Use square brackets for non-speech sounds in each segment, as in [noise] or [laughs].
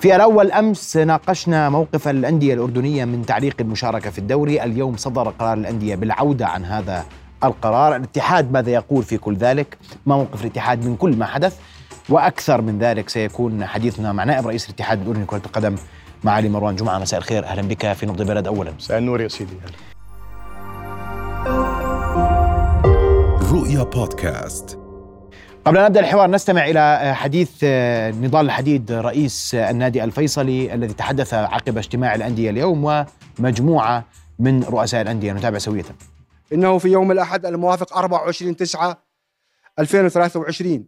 في الأول أمس ناقشنا موقف الأندية الأردنية من تعليق المشاركة في الدوري. اليوم صدر قرار الأندية بالعودة عن هذا القرار. الاتحاد ماذا يقول في كل ذلك؟ ما موقف الاتحاد من كل ما حدث؟ وأكثر من ذلك سيكون حديثنا مع نائب رئيس الاتحاد الأردني لكرة القدم معالي مروان. جمعة مساء الخير. أهلا بك في نبض البلد أولا. مساء النور يا سيدي. رؤيا بودكاست. قبل أن نبدأ الحوار نستمع إلى حديث نضال الحديد رئيس النادي الفيصلي الذي تحدث عقب اجتماع الأندية اليوم ومجموعة من رؤساء الأندية. نتابع سوية. إنه في يوم الأحد الموافق 24 9 2023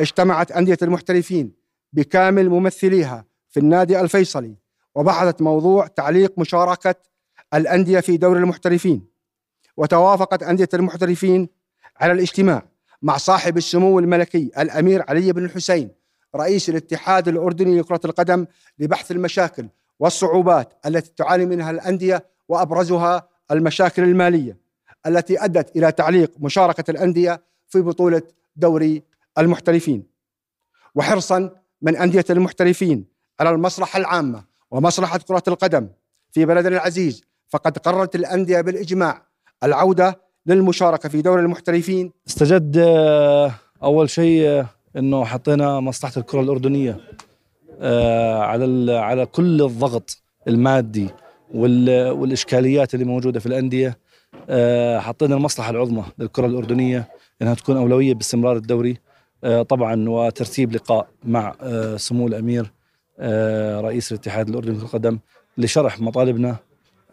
اجتمعت أندية المحترفين بكامل ممثليها في النادي الفيصلي وبحثت موضوع تعليق مشاركة الأندية في دوري المحترفين وتوافقت أندية المحترفين على الاجتماع. مع صاحب السمو الملكي الأمير علي بن الحسين رئيس الاتحاد الأردني لكرة القدم لبحث المشاكل والصعوبات التي تعاني منها الأندية وأبرزها المشاكل المالية التي أدت إلى تعليق مشاركة الأندية في بطولة دوري المحترفين. وحرصا من أندية المحترفين على المصلحة العامة ومصلحة كرة القدم في بلدنا العزيز فقد قررت الأندية بالإجماع العودة للمشاركة في دوري المحترفين. استجد آه، أول شيء آه، أنه حطينا مصلحة الكرة الأردنية آه، على على كل الضغط المادي والإشكاليات اللي موجودة في الأندية حطينا المصلحة العظمى للكرة الأردنية أنها تكون أولوية باستمرار الدوري طبعا وترتيب لقاء مع سمو الأمير رئيس الاتحاد الأردني للقدم لشرح مطالبنا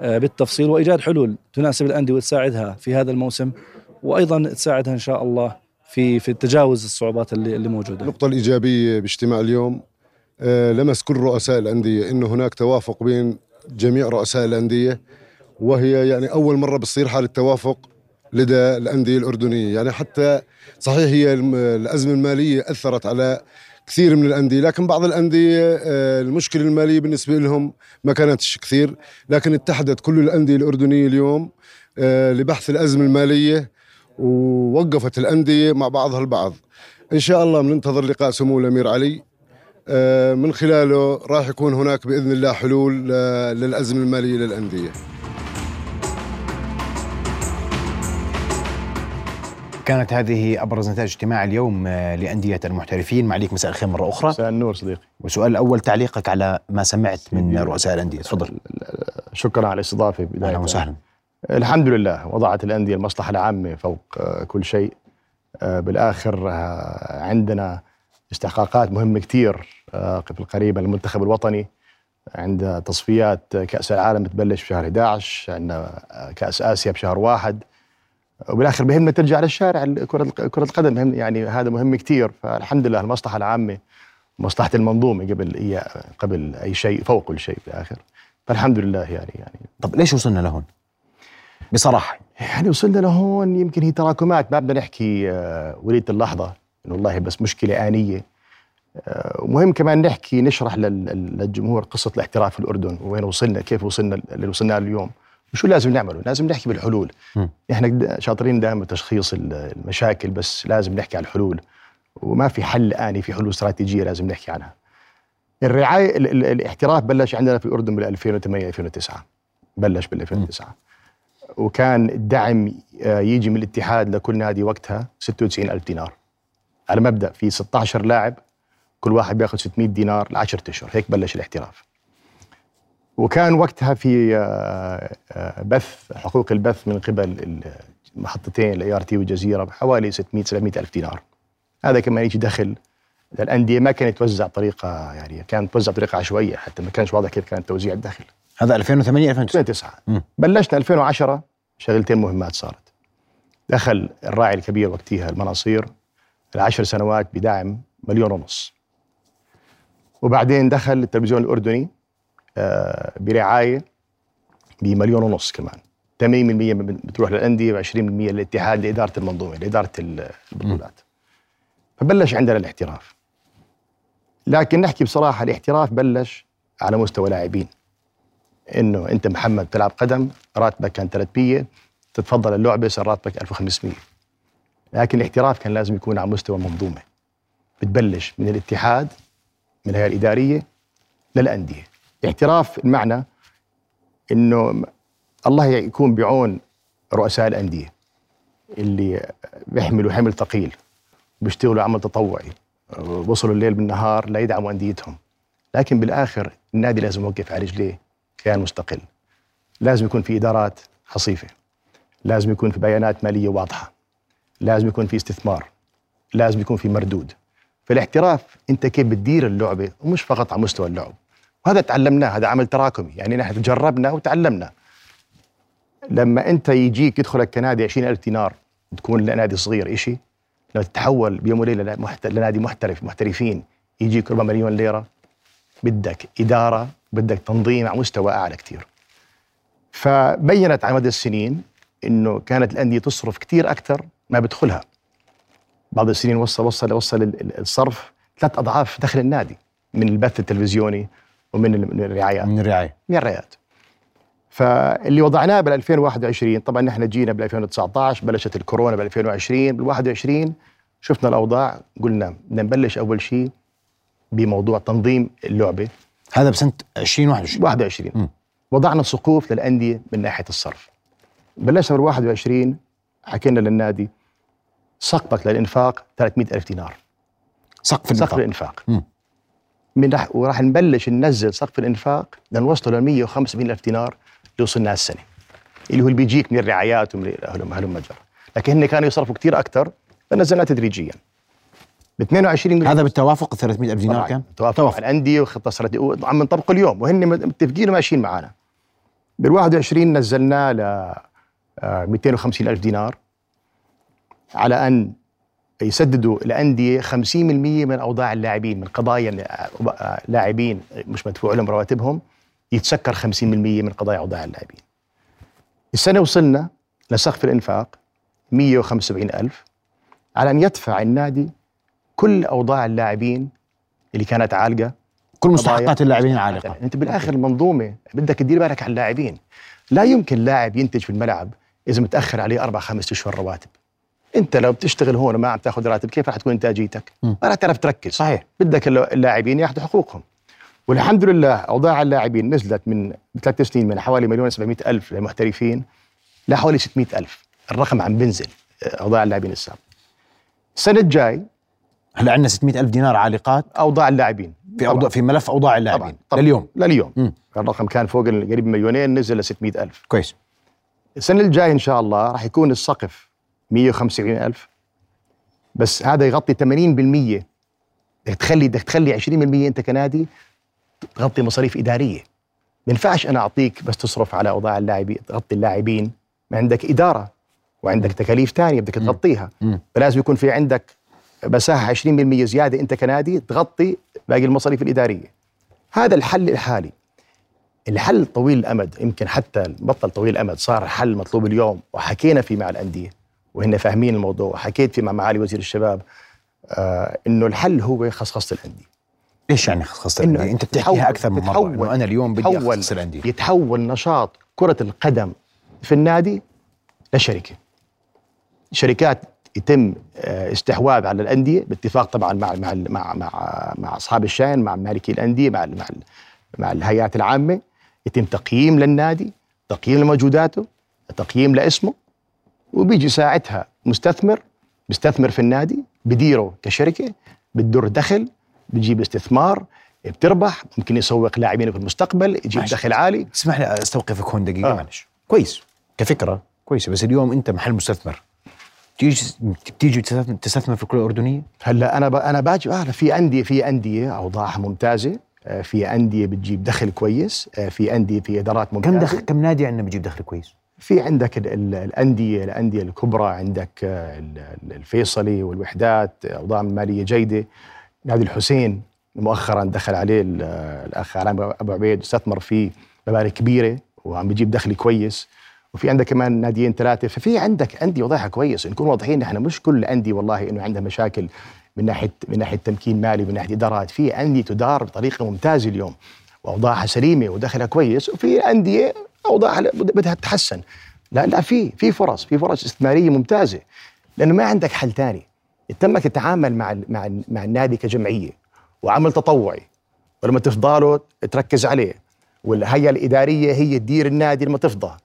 بالتفصيل وإيجاد حلول تناسب الأندية وتساعدها في هذا الموسم وأيضا تساعدها إن شاء الله في في تجاوز الصعوبات اللي اللي موجودة. النقطة الإيجابية باجتماع اليوم آه، لمس كل رؤساء الأندية انه هناك توافق بين جميع رؤساء الأندية وهي يعني أول مرة بتصير حالة توافق لدى الأندية الأردنية، يعني حتى صحيح هي الأزمة المالية أثرت على كثير من الأندية لكن بعض الأندية آه، المشكلة المالية بالنسبة لهم ما كانتش كثير لكن اتحدت كل الأندية الأردنية اليوم آه، لبحث الأزمة المالية ووقفت الأندية مع بعضها البعض. إن شاء الله بننتظر لقاء سمو الأمير علي. آه، من خلاله راح يكون هناك بإذن الله حلول للأزمة المالية للأندية. كانت هذه أبرز نتائج اجتماع اليوم آه، لأندية المحترفين. معليك مساء الخير مرة أخرى. مساء النور صديقي. والسؤال الأول تعليقك على ما سمعت من رؤساء الأندية؟ تفضل. شكرا على الاستضافة بداية. أهلا وسهلا. الحمد لله وضعت الأندية المصلحة العامة فوق آه، كل شيء. آه، بالآخر عندنا استحقاقات مهمة كثير في القريبه المنتخب الوطني. عند تصفيات كأس العالم بتبلش في شهر 11 عندنا كأس آسيا بشهر واحد. وبالآخر بهمنا ترجع للشارع كرة كرة القدم يعني هذا مهم كثير فالحمد لله المصلحة العامة مصلحة المنظومة قبل هي قبل أي شيء فوق كل شيء بالآخر. فالحمد لله يعني يعني. طب ليش وصلنا لهون؟ بصراحة. يعني وصلنا لهون يمكن هي تراكمات ما بدنا نحكي آه، وليده اللحظة إنه والله بس مشكلة آنية. آه، ومهم كمان نحكي نشرح للجمهور قصة الاحتراف في الأردن وين وصلنا كيف وصلنا اللي وصلنا اليوم. وشو لازم نعمله؟ لازم نحكي بالحلول. م. إحنا شاطرين دائما تشخيص المشاكل بس لازم نحكي عن الحلول. وما في حل آني في حلول استراتيجية لازم نحكي عنها. الرعاية الاحتراف بلش عندنا في الأردن بال 2008 2009 بلش بال 2009 وكان الدعم آه، يجي من الاتحاد لكل نادي وقتها 96 ألف دينار. على مبدأ في 16 لاعب كل واحد بياخذ 600 دينار ل 10 أشهر. هيك بلش الاحتراف. وكان وقتها في آه، آه، بث حقوق البث من قبل المحطتين ال ART والجزيرة بحوالي 600 700 ألف دينار. هذا كمان يجي دخل. للانديه ما كانت توزع طريقة يعني كانت توزع بطريقه عشوائية حتى ما كانش واضح كيف كانت توزيع الدخل. هذا 2008 2009 بلشنا 2010 شغلتين مهمات صارت. دخل الراعي الكبير وقتها المناصير العشر سنوات بدعم مليون ونص. وبعدين دخل التلفزيون الأردني. برعاية بمليون ونص كمان. 80% بتروح للأندية و20% للاتحاد لإدارة المنظومة لإدارة البطولات. فبلش عندنا الاحتراف. لكن نحكي بصراحة الاحتراف بلش على مستوى لاعبين. إنه أنت محمد تلعب قدم راتبك كان 300 تتفضل اللعبة صار راتبك 1500 لكن الاحتراف كان لازم يكون على مستوى منظومه بتبلش من الاتحاد من الهيئة الإدارية للأندية. الاحتراف المعنى إنه الله يكون بعون رؤساء الأندية اللي بيحملوا حمل ثقيل بيشتغلوا عمل تطوعي وصلوا الليل بالنهار لا يدعموا أنديتهم. لكن بالآخر النادي لازم يوقف على رجليه كيان مستقل. لازم يكون في إدارات حصيفه لازم يكون في بيانات مالية واضحة. لازم يكون في استثمار. لازم يكون في مردود. فالاحتراف أنت كيف بتدير اللعبة؟ ومش فقط على مستوى اللعب. وهذا تعلمناه هذا عمل تراكمي يعني نحن جربنا وتعلمنا لما أنت يجيك يدخلك كنادي 20000 دينار تكون نادي صغير إشي لما تتحول بيوم وليلة لنادي محترف محترفين يجيك ربع مليون ليرة بدك إدارة بدك تنظيم على مستوى أعلى كثير فبينت على مدى السنين إنه كانت الأندية تصرف كثير أكثر ما بدخلها بعض السنين وصل وصل وصل الصرف ثلاث أضعاف دخل النادي من البث التلفزيوني ومن الرعايات. من الرعاية. من الرعايات. فاللي وضعناه بال 2021 طبعا نحن جينا بال 2019 بلشت الكورونا بال 2020 بال 21 شفنا الأوضاع قلنا بدنا نبلش أول شيء بموضوع تنظيم اللعبة. هذا بسنة 2021 21 م. وضعنا سقوف للأندية من ناحية الصرف. بلشنا بال 21 حكينا للنادي سقفك للإنفاق 300 ألف دينار. سقف الانفاق سقف الإنفاق. م. من رح وراح نبلش ننزل سقف الإنفاق لنوصله ل 175 ألف دينار اللي وصلنا السنة اللي هو اللي بيجيك من الرعايات ومن هلم مجرى لكن هن كانوا يصرفوا كثير أكثر فنزلنا تدريجيا. ب 22 هذا بالتوافق 300 ألف دينار. كان؟ توافق مع الأندية وخطة استراتيجيه وعم نطبقه اليوم وهن متفقين وماشيين معنا بال 21 نزلناه ل آه، 250 ألف دينار. على أن يسددوا الأندية 50% من أوضاع اللاعبين من قضايا لاعبين مش مدفوع لهم رواتبهم يتسكر 50% من قضايا أوضاع اللاعبين. السنة وصلنا لسقف الإنفاق 175 ألف. على أن يدفع النادي كل أوضاع اللاعبين اللي كانت عالقة. كل مستحقات اللاعبين العالقه أنت بالآخر المنظومة بدك تدير بالك على اللاعبين. لا يمكن لاعب ينتج في الملعب إذا متأخر عليه أربع خمس أشهر رواتب. انت لو بتشتغل هون وما عم تاخذ راتب كيف رح تكون إنتاجيتك. ما رح تعرف تركز. صحيح. بدك الل- اللاعبين ياخذوا حقوقهم. والحمد لله أوضاع اللاعبين نزلت من ثلاث سنين من حوالي مليون و ألف للمحترفين لحوالي 600 ألف. الرقم عم بنزل آه، أوضاع اللاعبين السابق. السنة الجاي هلا عندنا 600 ألف دينار عالقات أوضاع اللاعبين. في أوضاع في ملف أوضاع اللاعبين. طبعاً. لليوم. لليوم. مم. الرقم كان فوق قريب مليونين نزل ل 600 ألف. كويس. السنة الجاية إن شاء الله راح يكون السقف 175 ألف. بس هذا يغطي 80% بدك تخلي بدك تخلي 20% أنت كنادي تغطي مصاريف إدارية. ما ينفعش أنا أعطيك بس تصرف على أوضاع اللاعبين تغطي اللاعبين. ما عندك إدارة وعندك تكاليف تانية بدك. تغطيها. فلازم يكون في عندك مساحة 20% زيادة أنت كنادي تغطي باقي المصاريف الإدارية. هذا الحل الحالي. الحل طويل الأمد يمكن حتى بطل طويل الأمد صار حل مطلوب اليوم وحكينا فيه مع الأندية. وهن فاهمين الموضوع. وحكيت مع معالي وزير الشباب آه إنه الحل هو خصخصة الأندية. إيش يعني إنه الأندية؟ أنت بتحكيها أكثر من مرة. إنه أنا اليوم بدي أخصص الأندية. يتحول نشاط كرة القدم في النادي لشركة. شركات يتم آه، استحواذ على الأندية باتفاق طبعا مع مع مع مع, مع أصحاب الشأن مع مالكي الأندية مع مع مع الهيئات العامة. يتم تقييم للنادي تقييم لموجوداته تقييم لاسمه. وبيجي ساعتها مستثمر بيستثمر في النادي بديره كشركة بتدر دخل بتجيب استثمار بتربح ممكن يسوق لاعبين في المستقبل يجيب. دخل عالي. اسمح لي استوقفك هون دقيقة آه. معلش. كويس كفكرة كويسة بس اليوم أنت محل مستثمر. تيجي تيجي تستثمر- في الكرة الأردنية؟ هلأ أنا ب... أنا باجي آه في أندية في أندية أوضاعها ممتازة آه، في أندية بتجيب دخل كويس آه، في أندية في إدارات ممتازه كم دخل كم نادي عندنا بيجيب دخل كويس؟ في عندك ال... ال... الأندية الأندية الكبرى عندك آه، ال- ال- الفيصلي والوحدات أوضاع مالية جيدة. نادي الحسين مؤخرا دخل عليه ال- الأخ علام أبو عبيد استثمر فيه مبالغ كبيرة وعم بيجيب دخل كويس. وفي عندك كمان ناديين ثلاثة. ففي عندك أندية وضعها كويس. نكون واضحين نحن مش كل الانديه والله إنه عندها مشاكل من ناحية من ناحية تمكين مالي من ناحية إدارات. في أندية تدار بطريقة ممتازة اليوم. وأوضاعها سليمة ودخلها كويس. وفي أندية اوضاعها بدها تتحسن. لا لا في في فرص في فرص استثمارية ممتازة. لأنه ما عندك حل ثاني. تمك تتعامل مع ال- مع ال- مع النادي كجمعية وعمل تطوعي. ولما تفضاله تركز عليه. والهيئة الإدارية هي تدير النادي لما تفضى.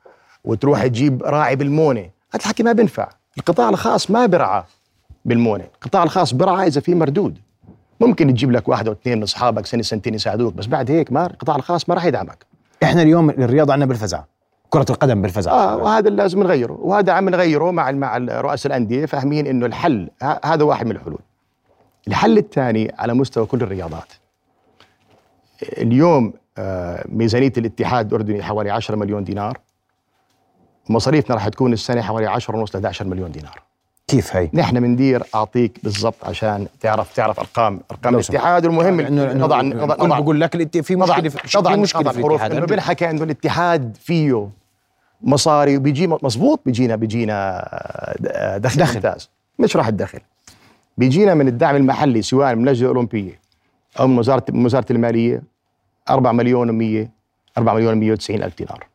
وتروح تجيب راعي بالمونة. هذا الحكي ما بينفع. القطاع الخاص ما برعى بالمونة. القطاع الخاص برعى إذا في مردود. ممكن تجيب لك واحد أو اثنين من أصحابك سنة سنتين يساعدوك. بس بعد هيك ما القطاع الخاص ما راح يدعمك. إحنا اليوم الرياضه عندنا بالفزع كرة القدم بالفزع. آه وهذا اللي لازم نغيره وهذا عم نغيره مع مع رؤساء الأندية فاهمين إنه الحل هذا واحد من الحلول. الحل الثاني على مستوى كل الرياضات. اليوم آه، ميزانية الاتحاد الأردني حوالي 10 مليون دينار مصاريفنا راح تكون السنة حوالي 10 ونص ل 11 مليون دينار. كيف هي؟ نحن بندير أعطيك بالضبط عشان تعرف تعرف ارقام أرقام الاتحاد والمهم انه إنه نضع نضع بقول لك الات- في نضع مشكله في نضع في مشكلة في الحروف الاتحاد إنه بنحكى إنه الاتحاد فيه مصاري وبيجي مزبوط بيجينا بيجينا دخل, دخل. دخل. ممتاز. مش راح الدخل. بيجينا من الدعم المحلي سواء من اللجنه الأولمبية أو من وزاره من وزارة المالية 4 مليون و100 4 مليون 190 ألف دينار.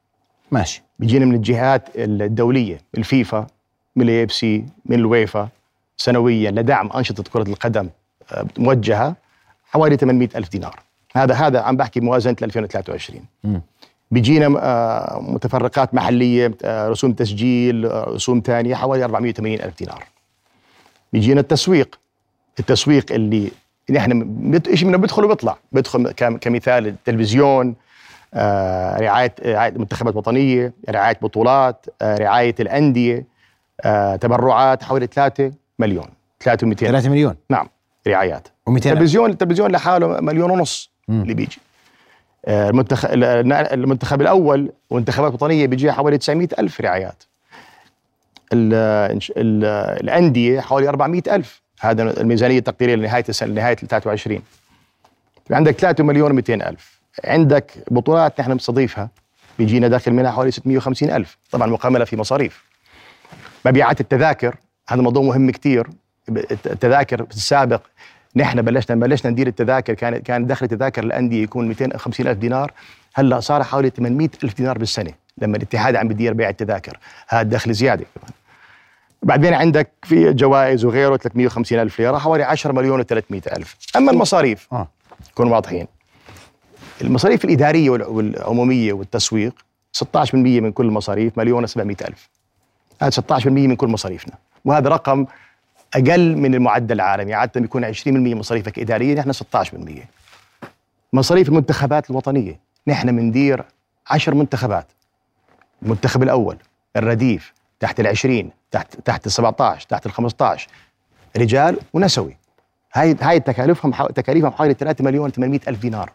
ماشي. بيجينا من الجهات الدولية الفيفا من ال AFC من الويفا سنويا لدعم أنشطة كرة القدم آه، موجهة حوالي 800 ألف دينار. هذا هذا عم بحكي موازنة 2023 مم. بيجينا آه، متفرقات محلية آه، رسوم تسجيل رسوم ثانية حوالي 480 ألف دينار. بيجينا التسويق. التسويق اللي نحن شيء منه بيدخل وبيطلع. بيدخل كم- كمثال التلفزيون رعايه رعاية منتخبات وطنية رعاية بطولات رعاية الأندية. تبرعات حوالي 3 مليون. 3 و200 3 مليون؟ نعم رعايات. و200 التلفزيون التلفزيون لحاله مليون ونص مم. اللي بيجي. آه، المنتخب المنتخب الأول وانتخابات وطنيه بيجيها حوالي 900 ألف رعايات. ال ال الأندية حوالي 400 ألف. هذا الميزانية التقديرية لنهاية السنة لنهاية 23 في عندك 3 مليون و200 ألف. عندك بطولات نحن بنستضيفها. بيجينا داخل منها حوالي 650 ألف. طبعا مقاملة في مصاريف. مبيعات التذاكر هذا موضوع مهم كتير. التذاكر في السابق نحن بلشنا بلشنا ندير التذاكر كان كان دخل التذاكر الأندية يكون 250 ألف دينار. هلأ صار حوالي 800 ألف دينار بالسنة لما الاتحاد عم بدير بيع التذاكر. هذا دخل زيادة. كمان بعدين عندك في جوائز وغيره 350 ألف ليرة حوالي 10 مليون و300 ألف. أما المصاريف آه. نكون واضحين. المصاريف الإدارية وال- والعمومية والتسويق 16% من كل المصاريف مليون و700 ألف. هذا 16% من كل مصاريفنا. وهذا رقم أقل من المعدل العالمي. عادة بيكون 20% مصاريفك إدارية نحن 16% مصاريف المنتخبات الوطنية. نحن بندير 10 منتخبات. المنتخب الأول الرديف تحت العشرين تحت تحت ال 17 تحت ال 15 رجال ونسوي. هاي هاي تكاليفهم تكاليفهم حوالي 3 مليون 800 ألف دينار.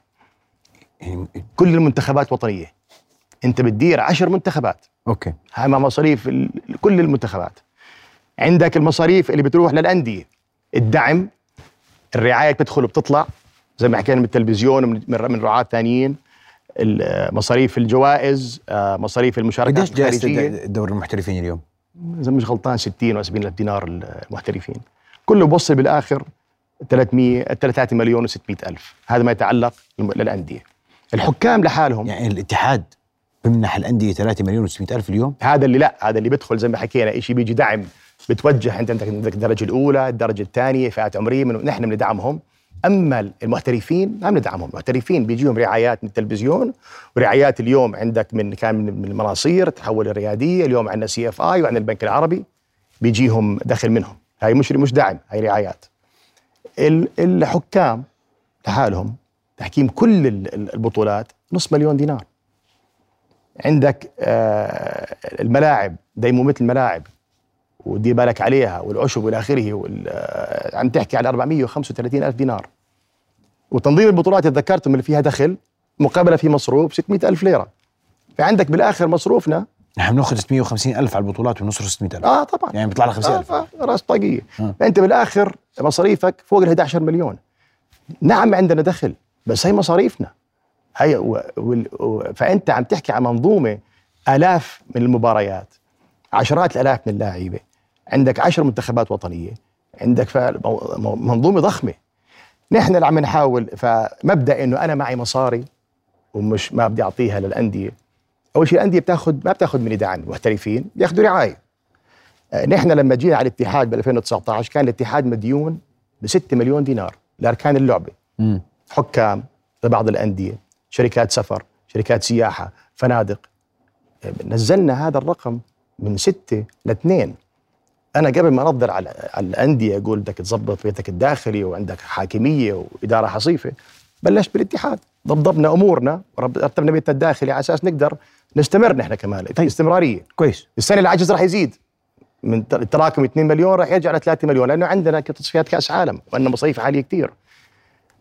يعني كل المنتخبات وطنية. انت بتدير 10 منتخبات. أوكي. هاي مع مصاريف كل المنتخبات. عندك المصاريف اللي بتروح للأندية. الدعم الرعاية بتدخل وبتطلع. زي ما حكينا من التلفزيون ومن من رعاة ثانيين. مصاريف الجوائز آه، مصاريف المشاركات قديش الد- دوري المحترفين اليوم؟ إذا مش غلطان 60 و 70 ألف دينار المحترفين. كله بوصل بالآخر 300 3 مليون و600 ألف. هذا ما يتعلق للأندية. الحكام لحالهم. يعني الاتحاد بمنح الأندية 3 مليون و600 ألف اليوم. هذا اللي لا هذا اللي بيدخل زي ما حكينا شيء بيجي دعم بتوجه أنت عندك الدرجة الأولى الدرجة الثانية فئات عمرية من نحن بندعمهم. أما المحترفين ما بندعمهم. المحترفين بيجيهم رعايات من التلفزيون ورعايات اليوم عندك من كان من من المناصير تحول الريادية اليوم عندنا CFI وعندنا البنك العربي بيجيهم دخل منهم. هاي مش مش دعم هاي رعايات. ال- الحكام لحالهم تحكيم كل ال- ال- البطولات نص مليون دينار. عندك آه، الملاعب ديمومة الملاعب ودي بالك عليها والعشب والى آخره آه، عم تحكي على 435 ألف دينار. وتنظيم البطولات اللي ذكرتهم اللي فيها دخل مقابلة في مصروف 600 ألف ليرة. فعندك بالآخر مصروفنا نحن بنأخذ 650 ألف على البطولات ونصرف 600 ألف. آه طبعا. يعني بيطلع لك 50 ألف. آه آه راس طاقية. آه. فأنت بالآخر مصاريفك فوق ال 11 مليون. نعم عندنا دخل بس هي مصاريفنا. هي و و فأنت عم تحكي عن منظومة آلاف من المباريات عشرات الآلاف من اللاعبين عندك عشر منتخبات وطنية. عندك منظومة ضخمة. نحن اللي عم نحاول فمبدأ إنه أنا معي مصاري ومش ما بدي أعطيها للأندية. أول شيء الأندية بتاخذ ما بتاخذ من دعم المحترفين بياخذوا رعاية. آه، نحن لما جينا على الاتحاد ب 2019 كان الاتحاد مديون ب 6 مليون دينار لأركان اللعبة. مم. حكام لبعض الأندية. شركات سفر شركات سياحة فنادق. نزلنا هذا الرقم من ستة لاثنين أنا قبل ما انظر على الأندية أقول بدك تظبط بيتك الداخلي وعندك حاكمية وإدارة حصيفة بلشت بالاتحاد. ضبطنا أمورنا رتبنا بيتنا الداخلي على أساس نقدر نستمر نحن كمان طيب. استمراريه كويس. السنة العجز راح يزيد. من التراكم 2 مليون راح يرجع ل 3 مليون لأنه عندنا تصفيات كأس عالم وعندنا مصاريف عالية كثير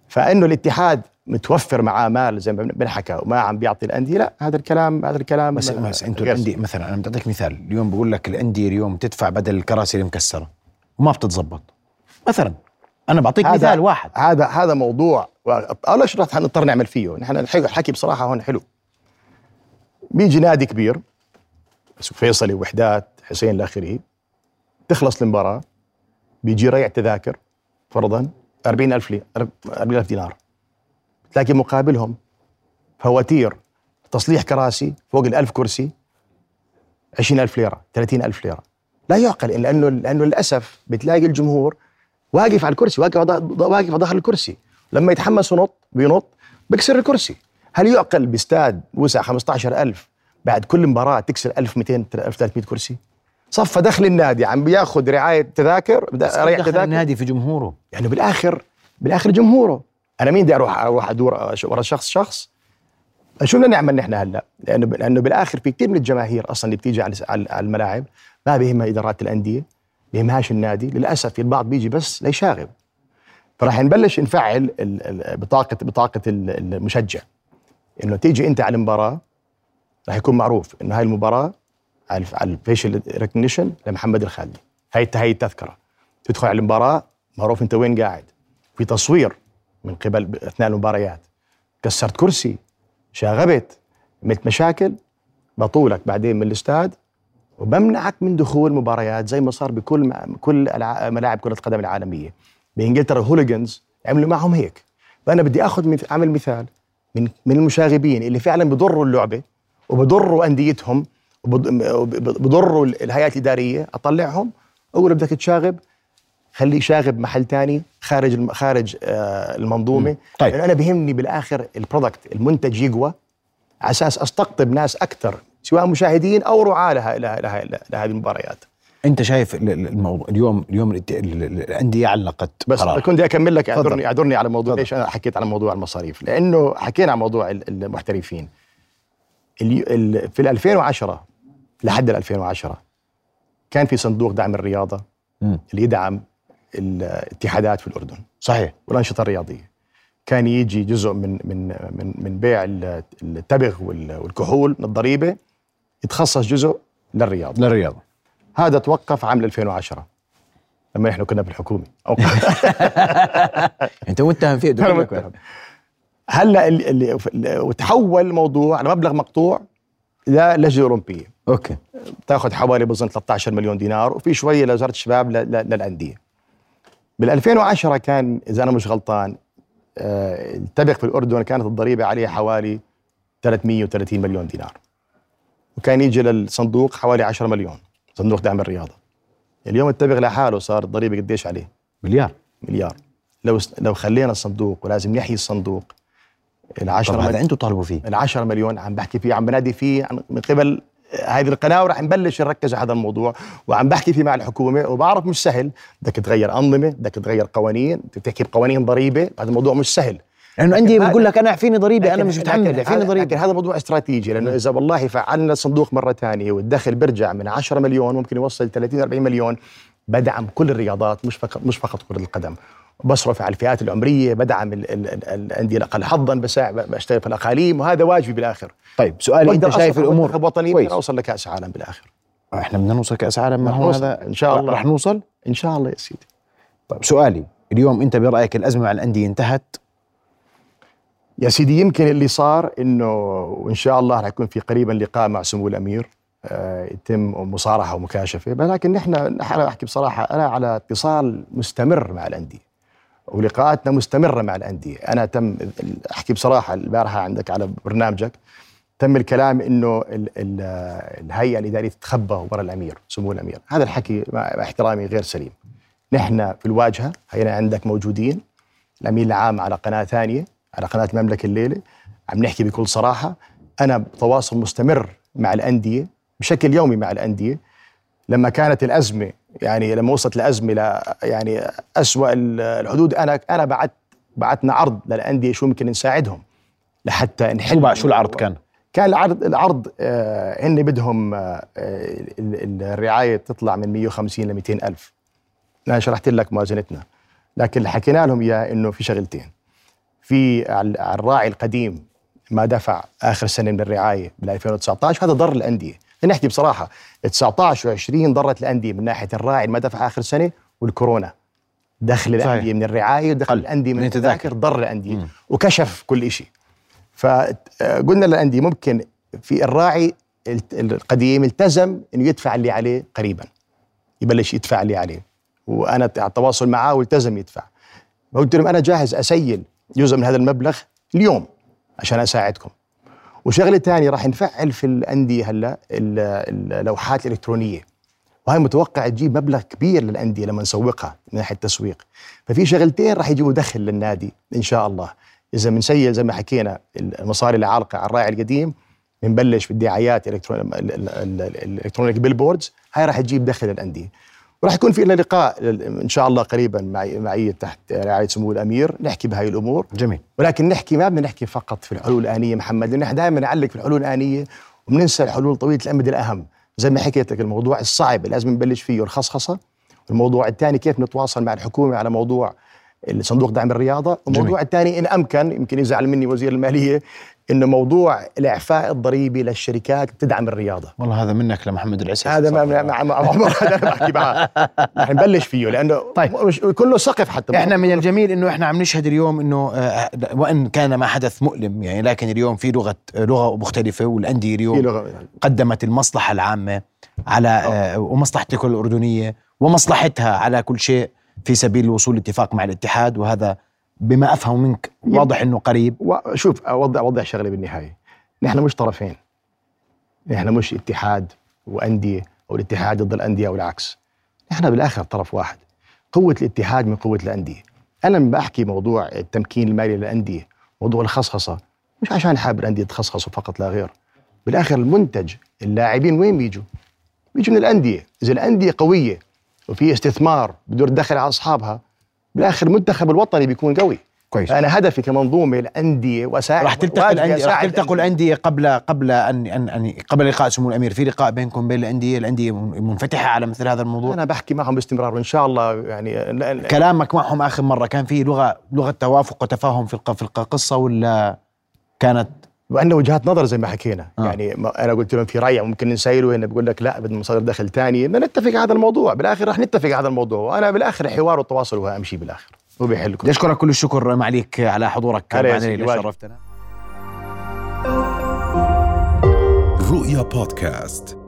فأنه الاتحاد متوفر معاه مال زي ما بنحكى وما عم بيعطي الأندية. لا هذا الكلام هذا الكلام بس بس أنتم الانديه مثلا أنا بدي أعطيك مثال. اليوم بقول لك الأندية اليوم تدفع بدل الكراسي المكسره وما بتتظبط مثلا أنا بعطيك مثال واحد. هذا هذا موضوع اول شيء رح نضطر نعمل فيه. نحن الحكي بصراحة هون حلو. بيجي نادي كبير فيصلي وحدات حسين إلى اخره تخلص المباراة بيجي يريع تذاكر فرضا 40000 لي 40000 دينار. تلاقي مقابلهم. فواتير تصليح كراسي فوق ال 1000 كرسي 20000 ليرة 30000 ليرة. لا يعقل لأنه لأنه للأسف بتلاقي الجمهور واقف على الكرسي واقف واقف على ظهر الكرسي. لما يتحمس ونط بينط بكسر الكرسي. هل يعقل باستاد وسع 15000 بعد كل مباراة تكسر 1200 1300 كرسي؟ صفى دخل النادي عم بياخذ رعاية تذاكر دخل تذاكر. النادي في جمهوره. يعني بالاخر بالآخر جمهوره. أنا مين بدي أروح أروح أدور ورا شخص شخص؟ شو بدنا نعمل نحن هلأ؟ لأنه لأنه بالآخر في كثير من الجماهير أصلا اللي بتيجي على على الملاعب ما بيهمها إدارات الأندية بيهمهاش النادي للأسف في البعض بيجي بس ليشاغب. فراح نبلش نفعل بطاقه بطاقة ال- المشجع. إنه تيجي أنت على المباراة راح يكون معروف إنه هاي المباراة على على ال facial recognition لمحمد الخالدي هاي هاي التذكرة. تدخل على المباراة معروف أنت وين قاعد. في تصوير. من قبل اثناء المباريات. كسرت كرسي شاغبت عملت مشاكل بطولك بعدين من الاستاد وبمنعك من دخول مباريات زي ما صار بكل كل ملاعب كرة القدم العالمية. بإنجلترا hooligans عملوا معهم هيك. فأنا بدي آخذ أعمل مثال من من المشاغبين اللي فعلا بضروا اللعبة وبضروا أنديتهم وبض- وبضروا الهيئات الإدارية أطلعهم أقول بدك تشاغب خليه شاغب محل تاني خارج خارج آه المنظومة طيب. لأنه أنا بهمني بالآخر ال product المنتج يقوى على أساس أستقطب ناس أكثر سواء مشاهدين أو رعاة لها لها لها لهذه المباريات أنت شايف ال- ال- الموضوع اليوم اليوم الأندية علقت بس قرار. كنت أكمل لك. أعذرني أعذرني على موضوع. ليش أنا حكيت على موضوع المصاريف لأنه حكينا عن موضوع ال- المحترفين ال- ال- في ال 2010 لحد ال 2010 كان في صندوق دعم الرياضة. اللي يدعم الاتحادات في الأردن. صحيح. والأنشطة الرياضية. كان يجي جزء من من من من بيع ال- التبغ وال- والكحول من الضريبة يتخصص جزء للرياضة. للرياضة. هذا توقف عام 2010 لما إحنا كنا بالحكومة. [laughs] أنت متهم فيه متهم. هلا اللي اللي وتحول الموضوع لمبلغ مقطوع للجنه الاولمبيه أوكي. تاخذ حوالي بظن 13 مليون دينار وفي شوية لوزارة الشباب للأندية. بال 2010 كان إذا أنا مش غلطان آه، التبغ في الأردن كانت الضريبة عليه حوالي 330 مليون دينار. وكان يجي للصندوق حوالي 10 مليون صندوق دعم الرياضة. اليوم التبغ لحاله صار الضريبه قديش عليه؟ مليار. مليار. لو لو خلينا الصندوق ولازم نحيي الصندوق ال 10 طب هذا أنتم طالبوا فيه؟ ال 10 مليون عم بحكي فيه عم بنادي فيه من قبل هذه القناة وراح نبلش نركز على هذا الموضوع وعم بحكي فيه مع الحكومة وبعرف مش سهل. بدك تغير أنظمة بدك تغير قوانين بدك تحكي بقوانين ضريبة هذا الموضوع مش سهل. لأنه انديه هذا- بتقول لك أنا اعفيني ضريبة أنا مش متحمل اعفيني ضريبة. لكن هذا موضوع استراتيجي لأنه إذا والله فعلنا الصندوق مرة ثانية والدخل بيرجع من 10 مليون ممكن يوصل 30 40 مليون بدعم كل الرياضات مش فقط مش فقط كرة القدم. بصرف على الفئات العمرية بدعم ال- ال- ال- الأندية الأقل حظا بساعد بشتغل في الأقاليم وهذا واجبي بالآخر. طيب سؤالي أنت شايف الأمور منتخب وطني كويس. أوصل لكأس عالم بالآخر. إحنا بدنا نوصل كاس عالم ما هو. هذا؟ إن شاء الله. رح نوصل؟ إن شاء الله يا سيدي. طيب سؤالي اليوم أنت برأيك الأزمة مع الأندية انتهت؟ يا سيدي يمكن اللي صار إنه وإن شاء الله رح يكون في قريبا لقاء مع سمو الأمير. آه، يتم مصارحة ومكاشفة. ولكن نحن نحن احكي بصراحة أنا على اتصال مستمر مع الأندية. ولقاءاتنا مستمرة مع الأندية. أنا تم أحكي بصراحة البارحة عندك على برنامجك. تم الكلام إنه ال ال الهيئة الإدارية تتخبى وراء الأمير سمو الأمير. هذا الحكي مع احترامي غير سليم. نحن في الواجهة هينا عندك موجودين. الامين العام على قناة ثانية على قناة المملكة الليلة. عم نحكي بكل صراحة. أنا بتواصل مستمر مع الأندية بشكل يومي مع الأندية. لما كانت الأزمة يعني لما وصلت الازمه ل يعني اسوء الحدود أنا أنا بعت بعتنا عرض للأندية شو ممكن نساعدهم لحتى نحل شو العرض كان؟ كان العرض العرض آه هن بدهم آه ال- ال- الرعاية تطلع من 150 ل 200 ألف. أنا شرحت لك موازنتنا. لكن اللي حكينا لهم إياه إنه في شغلتين. في على الراعي القديم ما دفع آخر سنة من الرعاية بال 2019 هذا ضر الأندية. نحكي بصراحة 19 و20 ضرت الأندية من ناحية الراعي اللي ما دفع آخر سنة والكورونا. دخل. الأندية من الرعاية ودخل قل. الأندية من التذاكر. ضر الأندية. وكشف كل شيء فقلنا للأندية ممكن في الراعي القديم التزم إنه يدفع اللي عليه قريبا. يبلش يدفع اللي عليه. وأنا على التواصل معاه والتزم يدفع. قلت لهم أنا جاهز أسيل جزء من هذا المبلغ اليوم عشان أساعدكم. وشغلة ثانية راح نفعل في الأندية هلا ال- اللوحات الإلكترونية. وهي متوقع تجيب مبلغ كبير للأندية لما نسوقها من ناحية التسويق. ففي شغلتين راح يجيبوا دخل للنادي إن شاء الله. إذا بنسيل زي ما حكينا المصاري العالقة على الراعي القديم بنبلش بالدعايات الإلكترونيك بيلبوردز هاي راح تجيب دخل للأندية. وراح يكون في لنا لقاء إن شاء الله قريبا معي معي تحت رعاية سمو الأمير. نحكي بهاي الأمور. جميل. ولكن نحكي ما بدنا نحكي فقط في الحلول الآنية محمد لأن إحنا دائما نعلق في الحلول الآنية وبننسى الحلول طويلة الأمد الأهم. زي ما حكيت لك الموضوع الصعب اللي لازم نبلش فيه الخصخصة. والموضوع الثاني كيف نتواصل مع الحكومة على موضوع صندوق دعم الرياضة والموضوع الثاني إن أمكن يمكن يزعل مني وزير المالية إنه موضوع الإعفاء الضريبي للشركات تدعم الرياضة والله هذا منك لمحمد العسل هذا ما مع مع مع عمر هذا أنا بحكي معاه نبلش فيه لأنه طيب. مش كله سقف حتى إحنا من الجميل انه إحنا عم نشهد اليوم انه آه، وان كان ما حدث مؤلم يعني لكن اليوم في لغه لغه مختلفه والانديه اليوم لغة قدمت المصلحه العامه على آه، ومصلحتك الاردنيه ومصلحتها على كل شيء في سبيل الوصول لاتفاق مع الاتحاد وهذا بما أفهم منك واضح إنه قريب. وشوف أوضح أوضح شغله بالنهاية. نحن مش طرفين. نحن مش اتحاد وأندية أو الاتحاد ضد الأندية أو العكس. نحن بالآخر طرف واحد. قوة الاتحاد من قوة الأندية. أنا لما بحكي موضوع التمكين المالي للأندية موضوع الخصخصة مش عشان حابب الأندية تخصخصوا فقط لا غير. بالآخر المنتج اللاعبين وين بيجوا؟ بيجوا من الأندية. إذا الأندية قوية وفي استثمار بدور دخل على أصحابها بالآخر المنتخب الوطني بيكون قوي. كويس. أنا هدفي كمنظومة الانديه واساعد راح تلتقي الأندية راح تلتقوا الأندية. قبل قبل ان ان ان قبل لقاء سمو الأمير. في لقاء بينكم بين الأندية الأندية منفتحة على مثل هذا الموضوع؟ أنا بحكي معهم باستمرار وإن شاء الله يعني لا- لا- كلامك معهم آخر مرة. كان في لغه لغة توافق وتفاهم في في القصة ولا كانت وعندنا وجهات نظر زي ما حكينا. آه. يعني ما أنا قلت لهم في رأي ممكن نسيله هنا بقول لك لا بدنا مصادر دخل ثانية بدنا نتفق على هذا الموضوع. بالآخر رح نتفق على هذا الموضوع. وأنا بالآخر الحوار والتواصل هو اهم شيء بالآخر. هو بيحل كل بدي أشكرك كل الشكر معليك على حضورك. معنا واجب. شرفتنا. رؤيا بودكاست.